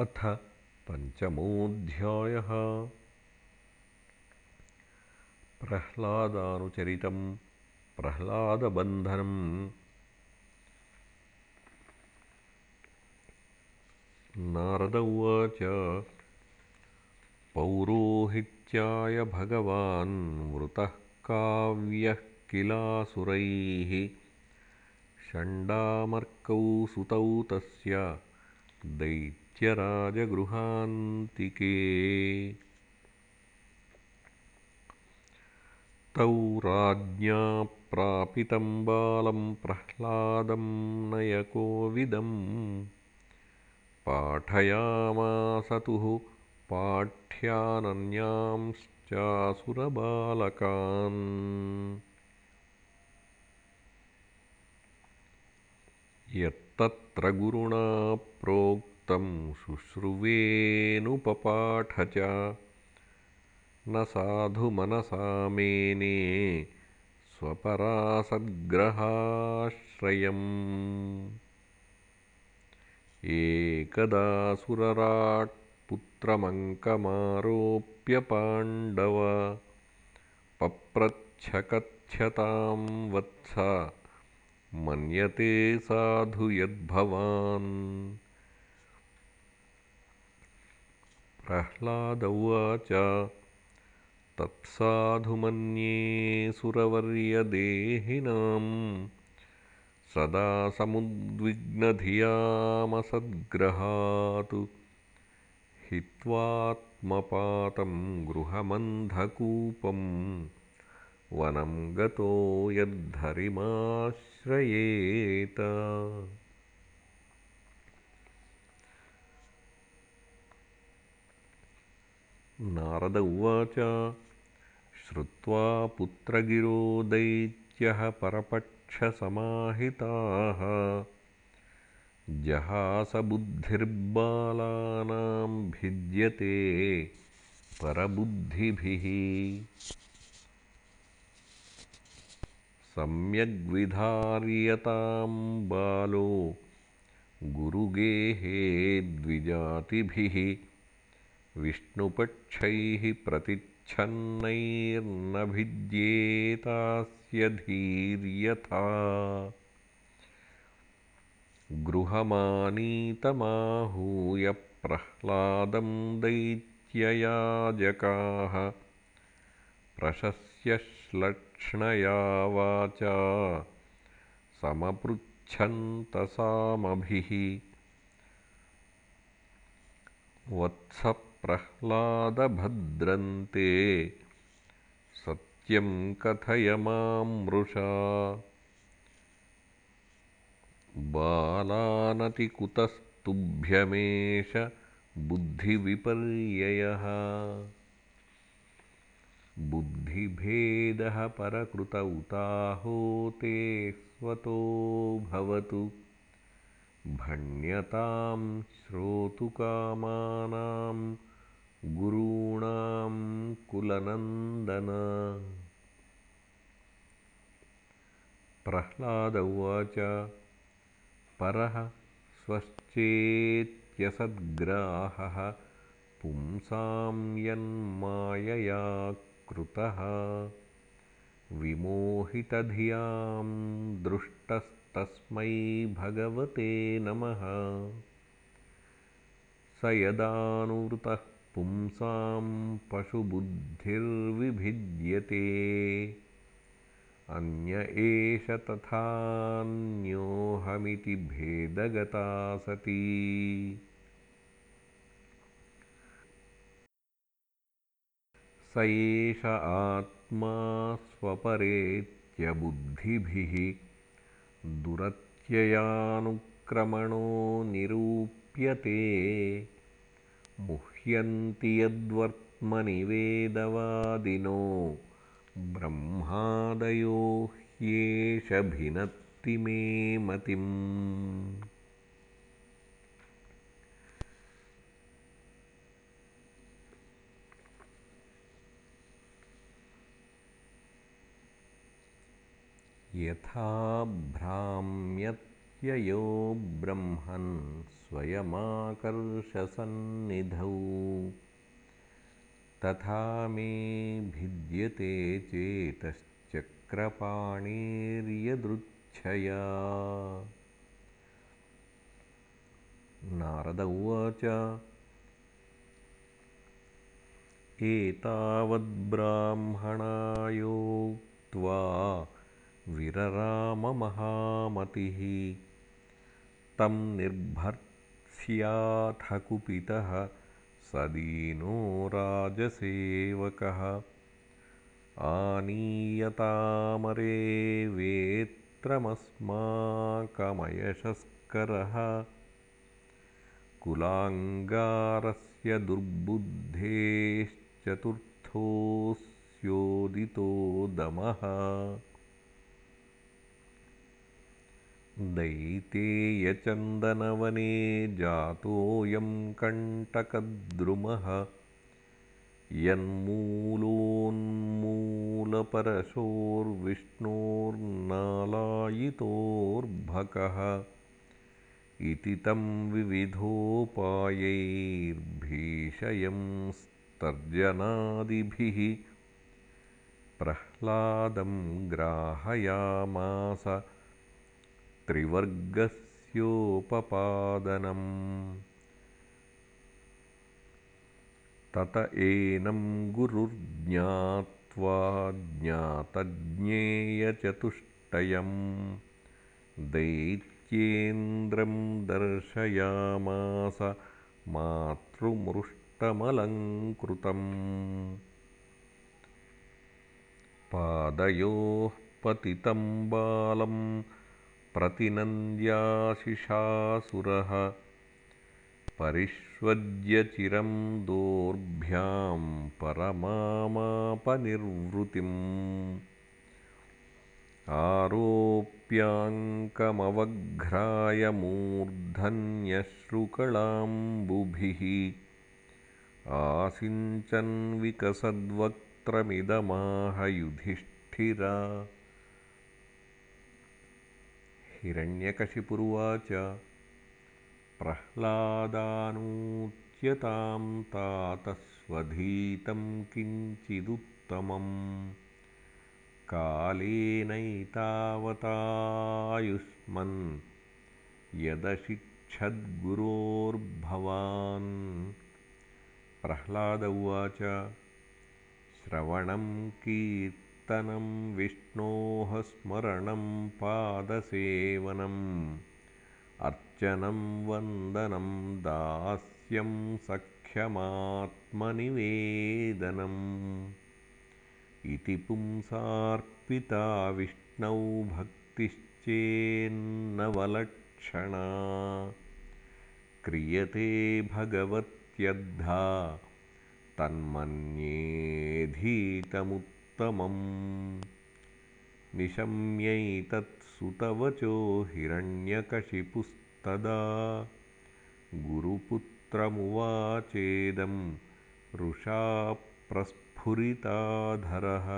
अथ पञ्चमोऽध्यायः। प्रह्लादानुचरितं प्रह्लादबन्धनम् नारद उवाच पौरोहित्याय भगवान् मृतः काव्यः किलासुरैः। षण्डामर्कौ सुतौ तस्य दैत्यराजगृहान्तिके तौ राज्ञा प्रापितं बालं प्रह्लादं नयकोविदम्। पाठयामासतुः पाठ्यानन्यांश्चासुरबालकान्। यत्तत्र गुरुणा प्रोक्तं शुश्रुवेनुपपाठ च न साधुमनसा मेने स्वपरासद्ग्रहाश्रयम्। एकदासुरराट्पुत्रमङ्कमारोप्य पाण्डव पप्रच्छकथ्यतां वत्स मन्यते साधु यद्भवान् प्रह्लाद उवाच तत्साधु मन्ये सुरवर्यदेहिनाम् सदा समुद्विग्नधियामसद्ग्रहात्। हित्वात्मपातं गृहमन्धकूपम् वनं गतो यद्धरिमाश्रयेत नारद उवाच। श्रुत्वा पुत्रगिरो दैत्यः परपक्षसमाहिताः। जहासबुद्धिर्बालानां भिद्यते परबुद्धिभिः। सम्यग्विधार्यतां बालो गुरुगेहे द्विजातिभिः विष्णुपक्षैः प्रतिच्छन्नैर्न भिद्येतास्य धीर्यथा। गृहमानीतमाहूय प्रह्लादं दैत्ययाजकाः प्रशस्य श्लक्ष्णया वाचा समपृच्छन्तसामभिः वत्सप्रह्लादभद्रन्ते सत्यं कथय मां मृषा। बालानतिकुतस्तुभ्यमेष बुद्धिविपर्ययः। बुद्धिभेदः परकृत उताहो ते स्वतो भवतु। भण्यतां श्रोतुकामानां गुरूणां कुलनन्दन। प्रह्लाद उवाच परः स्वश्चेत्यसद्ग्राहः पुंसां यन्मायया कृतः विमोहितधियां दृष्टस्तस्मै भगवते नमः। स यदानुवृतः पुंसां पशुबुद्धिर्विभिद्यते। अन्य एष तथान्योऽहमिति भेदगता सती। स एष आत्मा स्वपरेत्यबुद्धिभिः दुरत्ययानुक्रमणो निरूप्यते यद्वर्त्मनि वेदवादिनो ब्रह्मादयो ह्येष भिनत्ति मे मतिम्। यथा भ्राम्यत्यनुमानमनुमानम् ययो ब्रह्मन् स्वयमाकर्षसन्निधौ तथा मे भिद्यते चेतश्चक्रपाणेर्यदृच्छया। नारद उवाच एतावद्ब्राह्मणायोक्त्वा विरराममहामतिः तं निर्भर्त्स्याथ कुपितः स दीनो राजसेवकः। आनीयतामरे वेत्रमस्माकमयशस्करः। कुलाङ्गारस्य दुर्बुद्धेश्चतुर्थोऽस्योदितो दमः दैतेयचन्दनवने जातोऽयं कण्टकद्रुमः। यन्मूलोन्मूलपरशोर्विष्णोर्नालायितोऽर्भकः। इति तं विविधोपायैर्भीषयंस्तर्जनादिभिः प्रह्लादं ग्राहयामास त्रिवर्गस्योपपादनम्। तत एनं गुरुर्ज्ञात्वा ज्ञातज्ञेयचतुष्टयम्। दैत्येन्द्रं दर्शयामास मातृमृष्टमलङ्कृतम्। पादयोः पतितं बालं प्रतिनन्द्याशिषासुरः परिष्वज्यचिरं दोर्भ्यां परमामापनिर्वृतिम्। आरोप्याङ्कमवघ्राय मूर्धन्यश्रुकलाम्बुभिः आसिञ्चन्विकसद्वक्त्रमिदमाह युधिष्ठिर हिरण्यकशिपुरुवाच। प्रह्लादानूच्यतां तातस्वधीतं किञ्चिदुत्तमम्। कालेनैतावतायुष्मन् यदशिक्षद्गुरोर्भवान्। प्रह्लाद उवाच श्रवणं कीर्तनं विष्णोः स्मरणं पादसेवनम्। अर्चनं वन्दनं दास्यं सख्यमात्मनिवेदनम् इति पुंसार्पिता विष्णौ भक्तिश्चेन्नवलक्षणा। क्रियते भगवत्यद्धा तन्मन्येऽधीतमुत्तमम् निशम्यैतत्सुतवचो हिरण्यकशिपुस्तदा। गुरुपुत्रमुवाचेदं रुषा प्रस्फुरिताधरः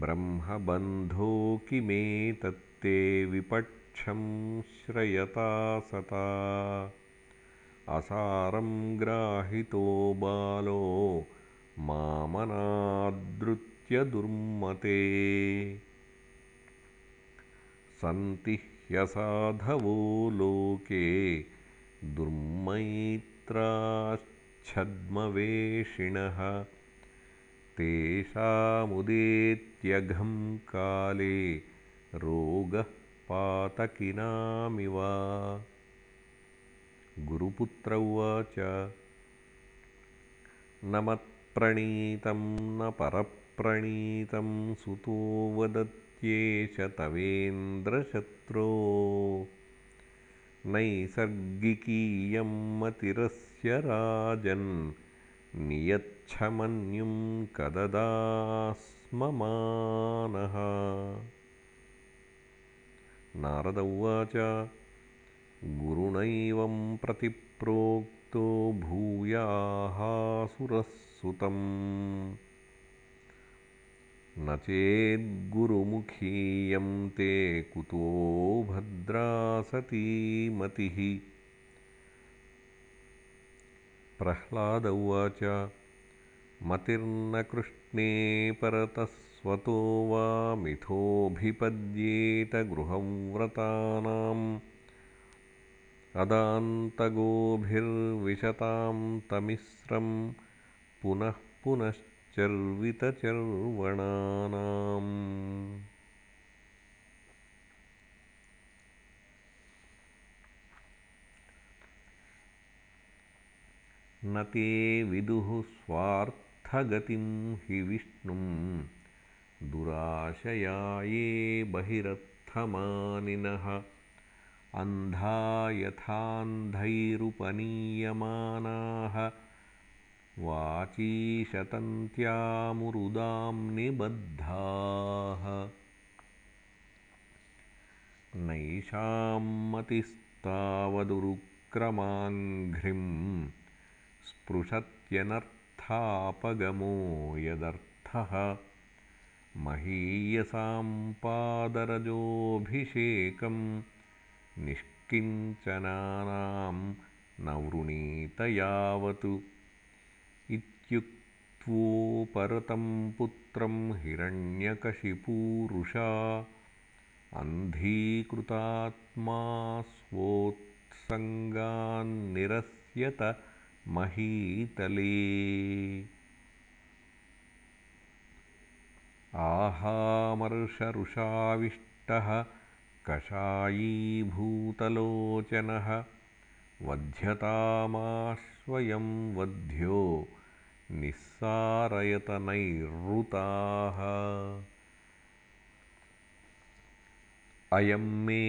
ब्रह्मबन्धो किमेतत्ते विपक्षं श्रयता सता। असारं ग्राहितो बालो मामनादृत्यदुर्मते सन्ति ह्यसाधवो लोके दुर्मैत्राश्छद्मवेषिणः तेषामुदेत्यघं काले रोगः पातकिनामिव। गुरुपुत्र उवाच। न मत्प्रणीतं न परप्रणीतं सुतो वदत्येष तवेन्द्रशत्रो। नैसर्गिकीयं मतिरस्य राजन् नियच्छमन्युं कददास्ममानः। नारद उवाच गुरुणैवं प्रतिप्रोक्तो भूयाहासुरः सुतम्। न चेद्गुरुमुखीयं ते कुतो भद्रा सती मतिः। प्रह्लाद उवाच मतिर्न कृष्णे परतस्वतो वा मिथोऽभिपद्येत गृहव्रतानाम् अदान्तगोभिर्विशतां तमिस्रं पुनः पुनश्चर्वितचर्वणानाम् न ते विदुः स्वार्थगतिं हि विष्णुं दुराशया ये बहिरर्थमानिनः अन्धा यथान्धैरुपनीयमानाः वाचीशतन्त्यामुरुदां निबद्धाः। नैषां मतिस्तावदुरुक्रमाङ्घ्रिं स्पृशत्यनर्थापगमो यदर्थः। महीयसां पादरजोऽभिषेकम् निष्किञ्चनानां न वृणीत यावत्। इत्युक्त्वोपरतं पुत्रं हिरण्यकशिपूरुषा अन्धीकृतात्मा स्वोत्सङ्गान्निरस्यत महीतले। आहामर्षरुषाविष्टः कषायीभूतलोचनः वध्यतामाश्वयं वध्यो निःसारयतनैरृताः अयं मे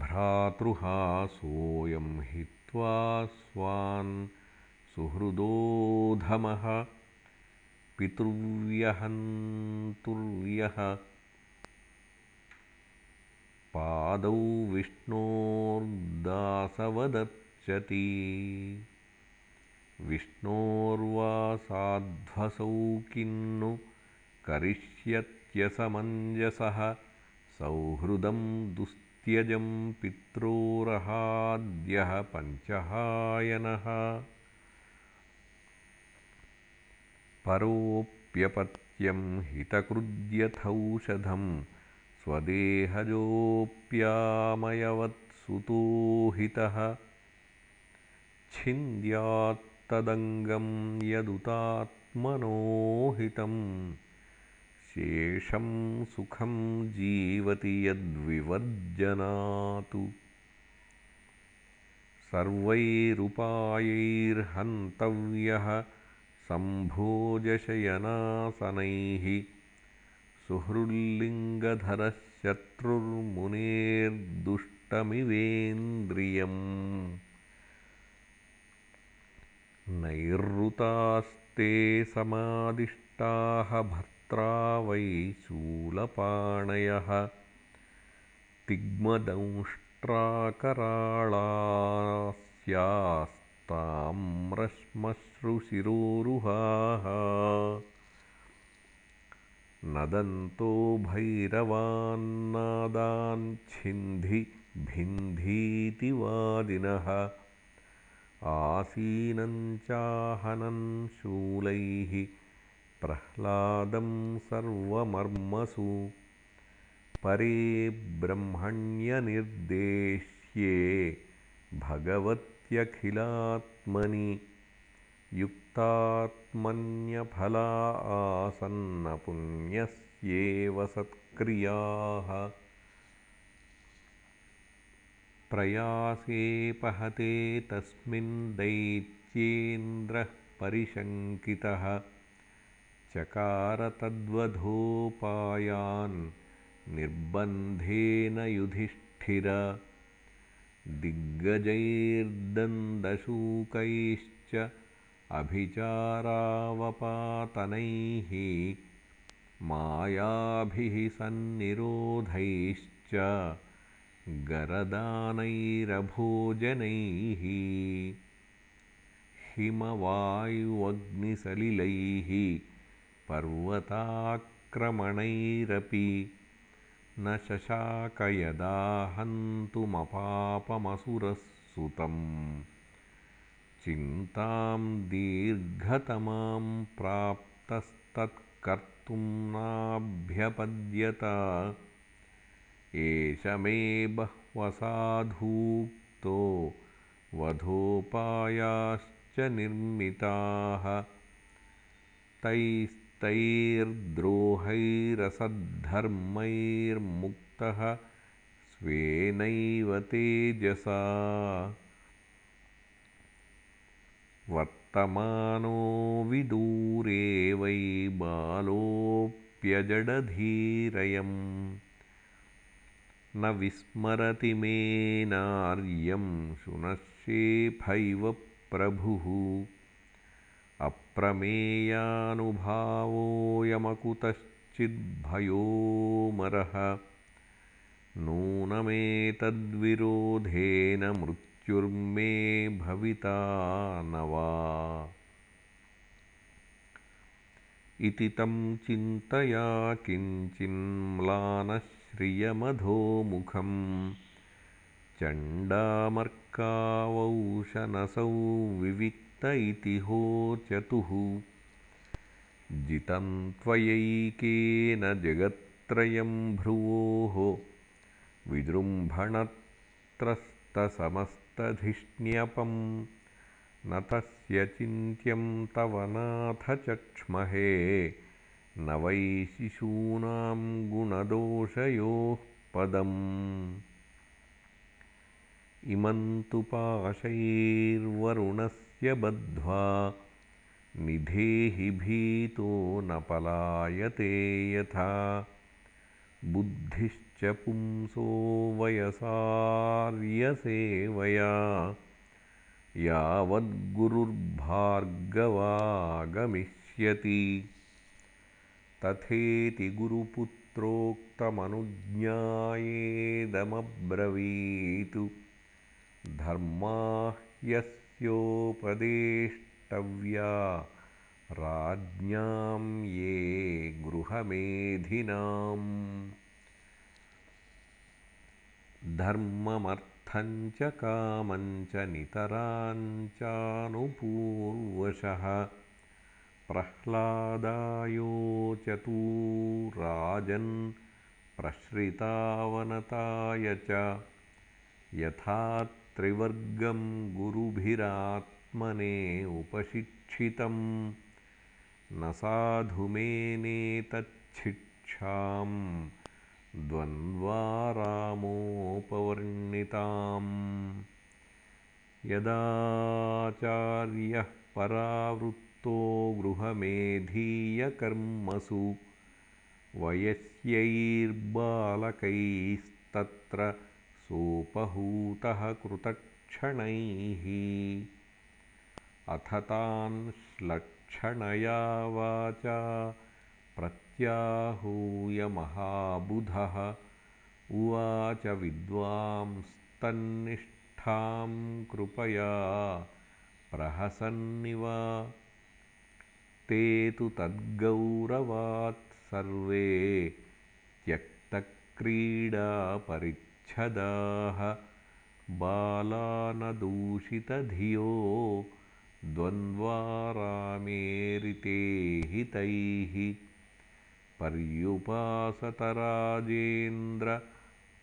भ्रातृहा सोऽयं हित्वा स्वान् सुहृदोधमः पितृव्यहन्तुर्यः पादौ विष्णोर्दासवदर्चति विष्णोर्वा साध्वसौ किन्नु करिष्यत्यसमञ्जसः सौहृदं दुस्त्यजं पित्रोरहाद्यः पञ्चहायनः। परोऽप्यपत्यं हितकृद्यथौषधम् स्वदेहजोऽप्यामयवत्सुतोहितः। छिन्द्यात्तदङ्गं यदुतात्मनोहितं। शेषं सुखं जीवति यद्विवर्जनातु। सर्वैरुपायैर्हन्तव्यः सम्भोजशयनासनैः सुहृल्लिङ्गधरः शत्रुर्मुनेर्दुष्टमिवेन्द्रियम् नैरृतास्ते समादिष्टाः भर्त्रा वै शूलपाणयः। तिग्मदंष्ट्राकराळास्यास्ताम्रश्मश्रुशिरोरुहाः नदन्तो भैरवान्नादाञ्छिन्धि भिन्धीति वादिनः। आसीनं चाहनं शूलैः प्रह्लादं सर्वमर्मसु। परे ब्रह्मण्यनिर्देश्ये भगवत्यखिलात्मनि युक्तात्मन्यफला आसन्नपुण्यस्येव सत्क्रियाः। प्रयासेऽपहते तस्मिन् दैत्येन्द्रः परिशङ्कितः। चकारतद्वधोपायान् निर्बन्धेन युधिष्ठिर। दिग्गजैर्दन्दशूकैश्च अभिचारावपातनैः मायाभिः सन्निरोधैश्च गरदानैरभोजनैः हिमवायुवग्निसलिलैः पर्वताक्रमणैश्च आक्रमणैरपि न शशाकयदा हन्तुमपापमसुरः सुतम् चिन्तां दीर्घतमां प्राप्तस्तत्कर्तुं नाभ्यपद्यत। एष मे बह्वसाधूक्तो वधोपायाश्च निर्मिताः। तैस्तैर्द्रोहैरसद्धर्मैर्मुक्तः स्वेनैव तेजसा वर्तमानो विदूरे वै बालोऽप्यजडधीरयम्। न विस्मरति मेनार्यं शुनश्चेफैव प्रभुः। अप्रमेयानुभावोऽयमकुतश्चिद्भयोऽमरः नूनमेतद्विरोधेन मृत्युर्मे भविता न वा। इति तं चिन्तया किञ्चिन्म्लानश्रियमधोमुखम्। चण्डामर्कावौशनसौ विविक्त इति होचतुः। जितं त्वयैकेन जगत्त्रयं भ्रुवोः विजृम्भणत्रस्तसमस्तधिष्ण्यपम् न तस्य चिन्त्यं तव नाथ चक्ष्महे न वै शिशूनां गुणदोषयोः पदम्। इमं तु पाशैर्वरुणस्य बद्ध्वा निधेहि भीतो न पलायते यथा। बुद्धिश्च पुंसो वयसार्यसेवया यावद्गुरुर्भार्गवागमिष्यति। तथेति गुरुपुत्रोक्तमनुज्ञायेदमब्रवीतु। धर्मा ह्यस्योपदेष्टव्या राज्ञां ये गृहमेधिनाम् धर्ममर्थञ्च कामञ्च नितराञ्चानुपूर्वशः। प्रह्लादायोचतु राजन् प्रश्रितावनताय च यथा त्रिवर्गं गुरुभिरात्मने उपशिक्षितं न साधु मेनेतच्छिक्षाम् द्वन्द्वारामोपवर्णिताम्। यदाचार्यः परावृत्तो गृहमेधीयकर्मसु वयस्यैर्बालकैस्तत्र सोपहूतः कृतक्षणैः। अथ तान् श्लक्षणया वाचा प्रत्याहूय महाबुधः उवाच विद्वांस्तन्निष्ठां कृपया प्रहसन्निव। ते तु तद्गौरवात् सर्वे त्यक्तक्रीडापरिच्छदाः। बालानदूषितधियो द्वन्द्वारामेरिते हितैः पर्युपासतराजेन्द्र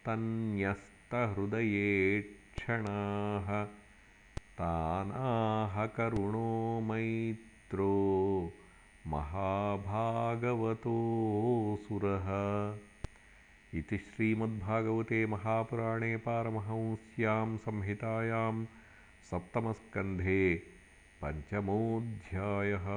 तन्यस्तहृदयेक्षणाः तानाहकरुणो मैत्रो महाभागवतोऽसुरः इति श्रीमद्भागवते महापुराणे पारमहंस्यां संहितायां सप्तमस्कन्धे पञ्चमोऽध्यायः